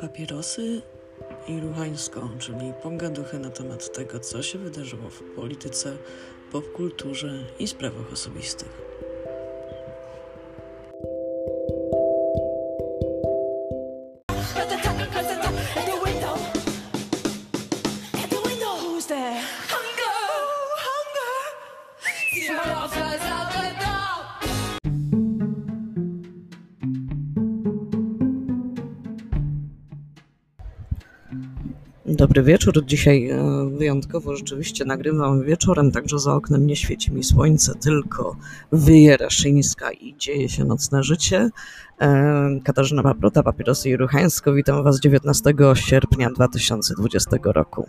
Papierosy i ruchańsko, czyli pogaduchy na temat tego, co się wydarzyło w polityce, popkulturze i sprawach osobistych. At Dobry wieczór. Dzisiaj e, wyjątkowo rzeczywiście nagrywam wieczorem, także za oknem nie świeci mi słońce, tylko wyje Raszyńska i dzieje się nocne życie. E, Katarzyna Paprota, Papierosy i Ruchańsko. Witam Was 19 sierpnia 2020 roku.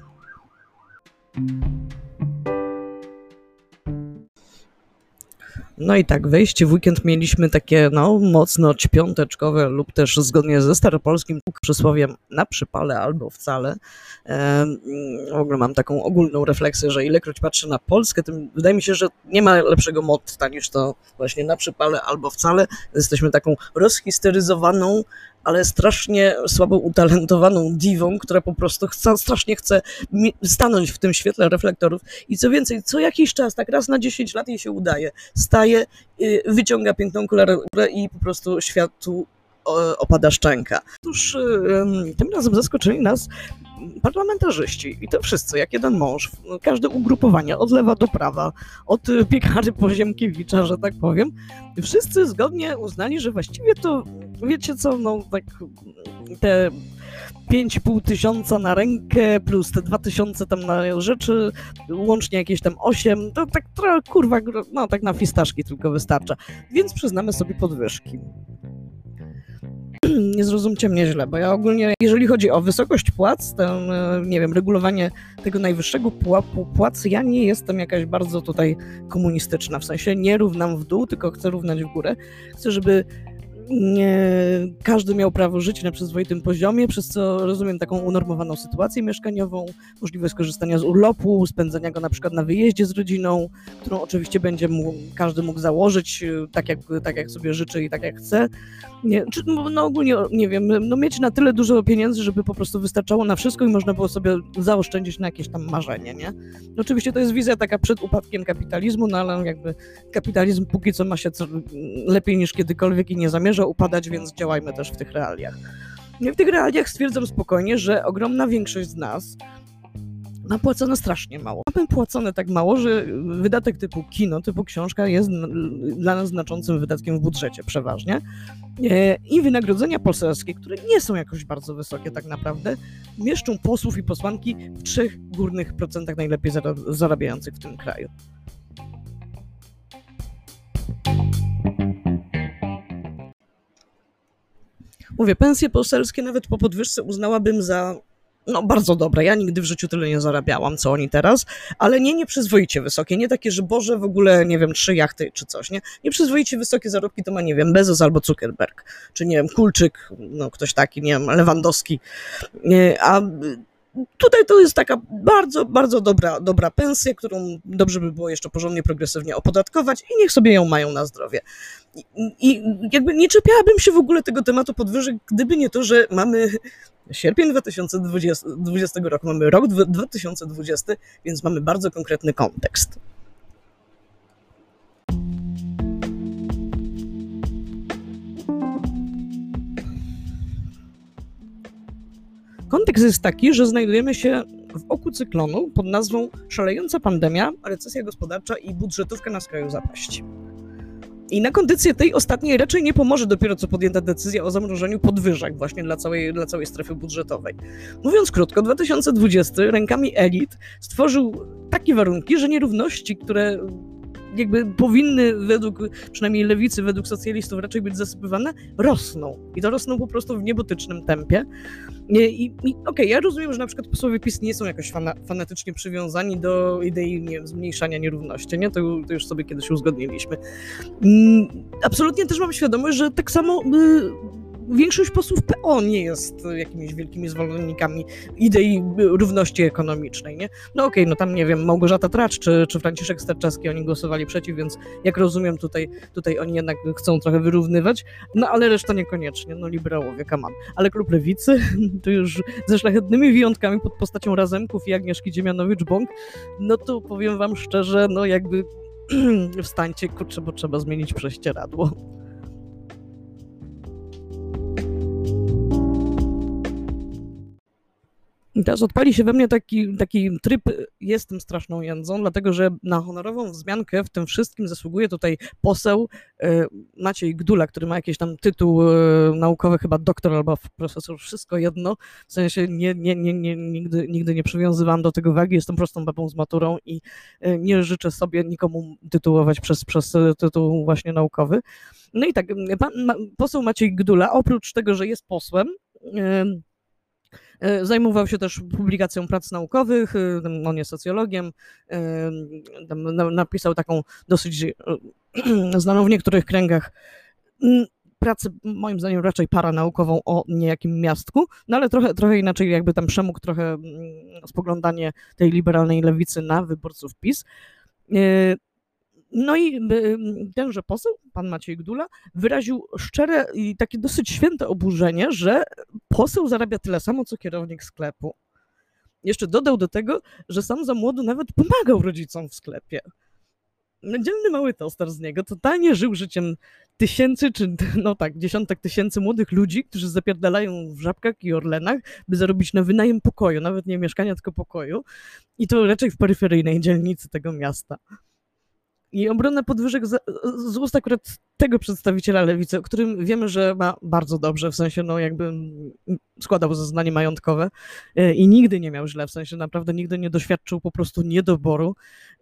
No i tak, wejście w weekend mieliśmy takie, no, mocno ćpiąteczkowe lub też zgodnie ze staropolskim przysłowiem na przypale albo wcale. W ogóle mam taką ogólną refleksję, że ilekroć patrzę na Polskę, tym wydaje mi się, że nie ma lepszego motta niż to właśnie na przypale albo wcale. Jesteśmy taką rozhisteryzowaną, ale strasznie słabo utalentowaną diwą, która po prostu chce, strasznie chce stanąć w tym świetle reflektorów i co więcej, co jakiś czas, tak raz na 10 lat jej się udaje, staje, y, wyciąga piękną kularę i po prostu światu opada szczęka. Otóż ym, tym razem zaskoczyli nas parlamentarzyści i to wszyscy, jak jeden mąż, każde ugrupowanie od lewa do prawa, od piekary po Ziemkiewicza, że tak powiem, wszyscy zgodnie uznali, że właściwie to, wiecie co, no tak te 5,5 tysiąca na rękę plus te 2 tysiące tam na rzeczy, łącznie jakieś tam 8, to tak trochę kurwa, no tak na fistaszki tylko wystarcza. Więc przyznamy sobie podwyżki. Nie zrozumcie mnie źle, bo ja ogólnie, jeżeli chodzi o wysokość płac, to e, nie wiem, regulowanie tego najwyższego pułapu płac, ja nie jestem jakaś bardzo tutaj komunistyczna, w sensie nie równam w dół, tylko chcę równać w górę. Chcę, żeby nie, każdy miał prawo żyć na przyzwoitym poziomie, przez co rozumiem taką unormowaną sytuację mieszkaniową, możliwość korzystania z urlopu, spędzenia go na przykład na wyjeździe z rodziną, którą oczywiście będzie każdy mógł założyć y, tak jak, tak jak sobie życzy i tak jak chce. Nie, czy, no, no ogólnie, nie wiem, no mieć na tyle dużo pieniędzy, żeby po prostu wystarczało na wszystko i można było sobie zaoszczędzić na jakieś tam marzenie, nie? Oczywiście to jest wizja taka przed upadkiem kapitalizmu, no ale jakby kapitalizm póki co ma się lepiej niż kiedykolwiek i nie zamierza upadać, więc działajmy też w tych realiach. I w tych realiach stwierdzam spokojnie, że ogromna większość z nas ma płacone strasznie mało. Mamy płacone tak mało, że wydatek typu kino, typu książka jest dla nas znaczącym wydatkiem w budżecie przeważnie. E, I wynagrodzenia poselskie, które nie są jakoś bardzo wysokie tak naprawdę, mieszczą posłów i posłanki w trzech górnych procentach najlepiej zara- zarabiających w tym kraju. Mówię, pensje poselskie nawet po podwyżce uznałabym za no bardzo dobre. Ja nigdy w życiu tyle nie zarabiałam, co oni teraz, ale nie nieprzyzwoicie wysokie, nie takie, że Boże, w ogóle, nie wiem, trzy jachty czy coś, nie? Nieprzyzwoicie wysokie zarobki to ma, nie wiem, Bezos albo Zuckerberg, czy nie wiem, Kulczyk, no ktoś taki, nie wiem, Lewandowski, a tutaj to jest taka bardzo, bardzo dobra, dobra pensja, którą dobrze by było jeszcze porządnie, progresywnie opodatkować i niech sobie ją mają na zdrowie. I, jakby nie czepiałabym się w ogóle tego tematu podwyżek, gdyby nie to, że mamy sierpień 2020 20 roku, mamy rok dwa- 2020, więc mamy bardzo konkretny kontekst. Kontekst jest taki, że znajdujemy się w oku cyklonu pod nazwą szalejąca pandemia, recesja gospodarcza i budżetówka na skraju zapaści. I na kondycję tej ostatniej raczej nie pomoże dopiero co podjęta decyzja o zamrożeniu podwyżek właśnie dla całej, dla całej strefy budżetowej. Mówiąc krótko, 2020 rękami elit stworzył takie warunki, że nierówności, które jakby powinny według przynajmniej lewicy, według socjalistów raczej być zasypywane, rosną. I to rosną po prostu w niebotycznym tempie. I, i, okej, ja rozumiem, że na przykład posłowie PiS nie są jakoś fana, fanatycznie przywiązani do idei nie wiem, zmniejszania nierówności, nie? To, to już sobie kiedyś uzgodniliśmy. Mm, Absolutnie też mam świadomość, że tak samo y, większość posłów PO nie jest jakimiś wielkimi zwolennikami idei równości ekonomicznej, nie? No okej, okay, no tam nie wiem, Małgorzata Tracz czy, czy Franciszek Sterczewski, oni głosowali przeciw, więc jak rozumiem tutaj, tutaj oni jednak chcą trochę wyrównywać, no ale reszta niekoniecznie, no liberałowie, kaman. Ale klub Lewicy, to już ze szlachetnymi wyjątkami pod postacią Razemków i Agnieszki Dziemianowicz-Bąk, no to powiem wam szczerze, no jakby wstańcie, kurczę, bo trzeba zmienić prześcieradło. I teraz odpali się we mnie taki, taki tryb, jestem straszną jędzą, dlatego że na honorową wzmiankę w tym wszystkim zasługuje tutaj poseł e, Maciej Gdula, który ma jakiś tam tytuł e, naukowy, chyba doktor albo profesor, wszystko jedno. W sensie nie, nie, nie, nie, nigdy, nigdy nie przywiązywałam do tego wagi, jestem prostą babą z maturą i e, nie życzę sobie nikomu tytułować przez, przez tytuł właśnie naukowy. No i tak, pan, poseł Maciej Gdula, oprócz tego, że jest posłem, zajmował się też publikacją prac naukowych, e, on jest socjologiem, e, napisał taką dosyć znaną w niektórych kręgach pracę, moim zdaniem raczej paranaukową o niejakim miastku, no ale trochę, trochę inaczej jakby tam przemógł trochę spoglądanie tej liberalnej lewicy na wyborców PiS. No i tenże poseł, pan Maciej Gdula, wyraził szczere i takie dosyć święte oburzenie, że poseł zarabia tyle samo, co kierownik sklepu. Jeszcze dodał do tego, że sam za młodu nawet pomagał rodzicom w sklepie. Dzielny mały toster z niego totalnie żył życiem tysięcy, czy no tak, dziesiątek tysięcy młodych ludzi, którzy zapierdalają w żabkach i orlenach, by zarobić na wynajem pokoju, nawet nie mieszkania, tylko pokoju. I to raczej w peryferyjnej dzielnicy tego miasta. I obronę podwyżek z, z ust akurat tego przedstawiciela lewicy, o którym wiemy, że ma bardzo dobrze, w sensie no jakby składał zeznanie majątkowe e, i nigdy nie miał źle, w sensie naprawdę nigdy nie doświadczył po prostu niedoboru.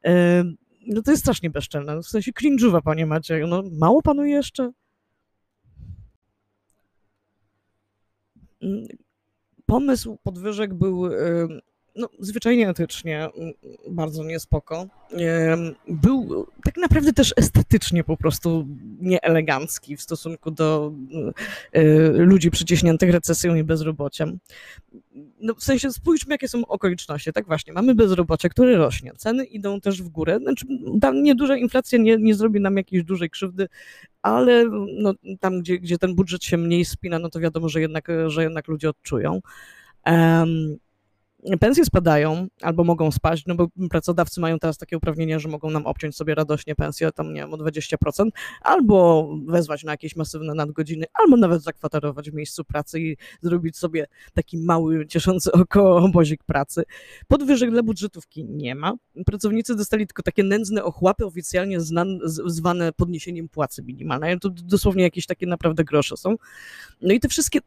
E, no to jest strasznie bezczelne, w sensie cringe'uwa, panie Macieju, no mało panu jeszcze? Mm, pomysł podwyżek był no, zwyczajnie etycznie bardzo niespoko. Był tak naprawdę też estetycznie po prostu nieelegancki w stosunku do e, ludzi przyciśniętych recesją i bezrobociem. No, w sensie spójrzmy, jakie są okoliczności. Tak właśnie, mamy bezrobocie, które rośnie, ceny idą też w górę. Znaczy, tam nieduża inflacja nie, nie zrobi nam jakiejś dużej krzywdy, ale no, tam, gdzie, gdzie ten budżet się mniej spina, no to wiadomo, że jednak, że jednak ludzie odczują. Pensje spadają albo mogą spaść, no bo pracodawcy mają teraz takie uprawnienia, że mogą nam obciąć sobie radośnie pensję tam, nie wiem, o 20%, albo wezwać na jakieś masywne nadgodziny, albo nawet zakwaterować w miejscu pracy i zrobić sobie taki mały, cieszący oko obozik pracy. Podwyżek dla budżetówki nie ma. Pracownicy dostali tylko takie nędzne ochłapy oficjalnie znan, zwane podniesieniem płacy minimalnej. To dosłownie jakieś takie naprawdę grosze są. No i te wszystkie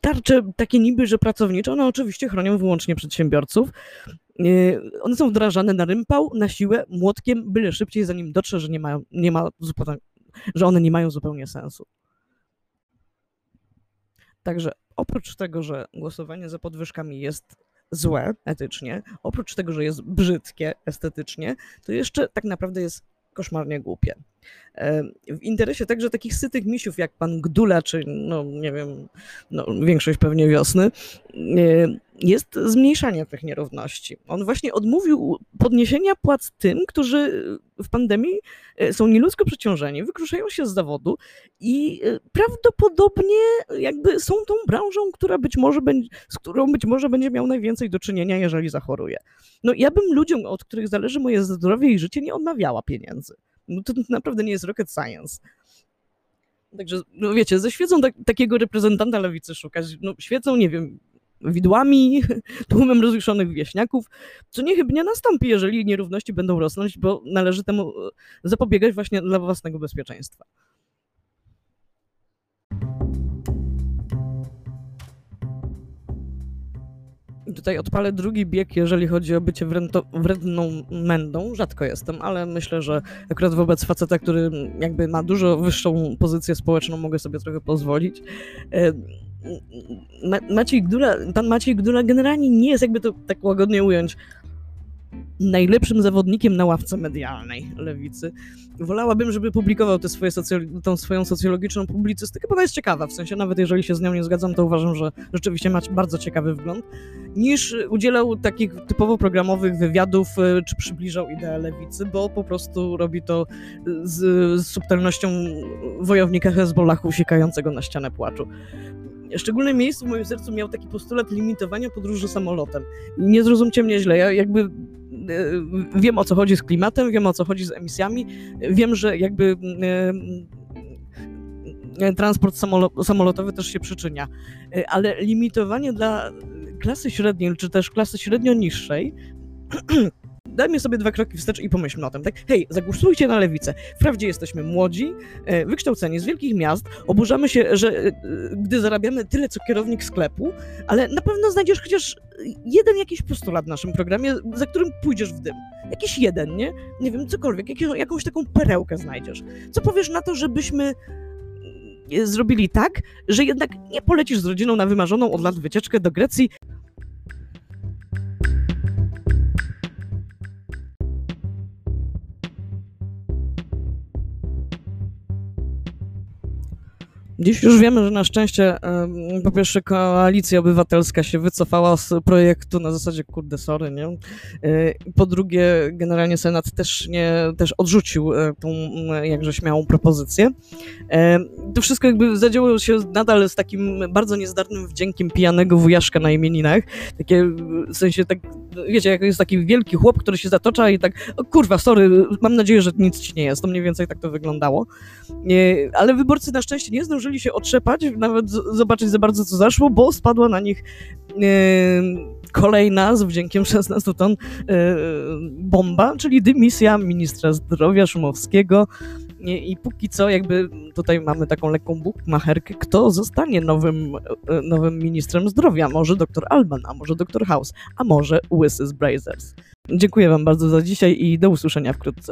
tarcze takie niby, że pracownicze, one oczywiście chronią wyłącznie przedsiębiorców. Yy, one są wdrażane na rympał, na siłę, młotkiem, byle szybciej, zanim dotrze, że nie, mają, nie ma że one nie mają zupełnie sensu. Także oprócz tego, że głosowanie za podwyżkami jest złe etycznie, oprócz tego, że jest brzydkie estetycznie, to jeszcze tak naprawdę jest koszmarnie głupie. W interesie także takich sytych misiów jak pan Gdula, czy no nie wiem, no, większość pewnie wiosny, jest zmniejszanie tych nierówności. On właśnie odmówił podniesienia płac tym, którzy w pandemii e, są nieludzko przeciążeni, wykruszają się z zawodu i e, prawdopodobnie jakby są tą branżą, która być może będzie, z którą być może będzie miał najwięcej do czynienia, jeżeli zachoruje. No ja bym ludziom, od których zależy moje zdrowie i życie, nie odmawiała pieniędzy. No to naprawdę nie jest rocket science. Także, no wiecie, ze świecą tak, takiego reprezentanta lewicy szukać. No, świecą, nie wiem, widłami, tłumem rozjuszonych wieśniaków, co niechybnie nastąpi, jeżeli nierówności będą rosnąć, bo należy temu e, zapobiegać właśnie dla własnego bezpieczeństwa. Tutaj odpalę drugi bieg, jeżeli chodzi o bycie wręto, wredną mędą. Rzadko jestem, ale myślę, że akurat wobec faceta, który jakby ma dużo wyższą pozycję społeczną, mogę sobie trochę pozwolić. E, Maciej Gdula, pan Maciej Gdula generalnie nie jest, jakby to tak łagodnie ująć, najlepszym zawodnikiem na ławce medialnej lewicy. Wolałabym, żeby publikował tę swoje socjolo- tą swoją socjologiczną publicystykę, bo ona jest ciekawa, w sensie nawet jeżeli się z nią nie zgadzam, to uważam, że rzeczywiście ma bardzo ciekawy wgląd, niż udzielał takich typowo programowych wywiadów, y, czy przybliżał ideę lewicy, bo po prostu robi to z, z subtelnością wojownika Hezbollahu uciekającego na ścianę płaczu. Szczególne miejsce w moim sercu miał taki postulat limitowania podróży samolotem. Nie zrozumcie mnie źle, ja jakby e, wiem o co chodzi z klimatem, wiem o co chodzi z emisjami, wiem, że jakby e, e, transport samolo- samolotowy też się przyczynia, ale limitowanie dla klasy średniej, czy też klasy średnio niższej dajmy sobie dwa kroki wstecz i pomyślmy o tym, tak? Hej, zagłosujcie na lewicę. Wprawdzie jesteśmy młodzi, e, wykształceni z wielkich miast, oburzamy się, że e, gdy zarabiamy tyle, co kierownik sklepu, ale na pewno znajdziesz chociaż jeden jakiś postulat w naszym programie, za którym pójdziesz w dym. Jakiś jeden, nie? Nie wiem, cokolwiek, jakąś taką perełkę znajdziesz. Co powiesz na to, żebyśmy e, zrobili tak, że jednak nie polecisz z rodziną na wymarzoną od lat wycieczkę do Grecji, Dziś już wiemy, że na szczęście po pierwsze koalicja obywatelska się wycofała z projektu na zasadzie kurde sorry, nie? E, Po drugie generalnie Senat też nie, też odrzucił e, tą m, jakże śmiałą propozycję. E, To wszystko jakby zadziało się nadal z takim bardzo niezdarnym wdziękiem pijanego wujaszka na imieninach. Takie w sensie tak, wiecie, jak jest taki wielki chłop, który się zatocza i tak, kurwa, sorry, mam nadzieję, że nic ci nie jest. To mniej więcej tak to wyglądało. Ale wyborcy na szczęście nie zdążyli się otrzepać, nawet zobaczyć za bardzo co zaszło, bo spadła na nich kolejna z wdziękiem 16 ton e, bomba, czyli dymisja ministra zdrowia Szumowskiego. I, I póki co jakby tutaj mamy taką lekką bukmacherkę, kto zostanie nowym, e, nowym ministrem zdrowia. Może dr Alban, a może dr House, a może Łysy Brazers. Dziękuję wam bardzo za dzisiaj i do usłyszenia wkrótce.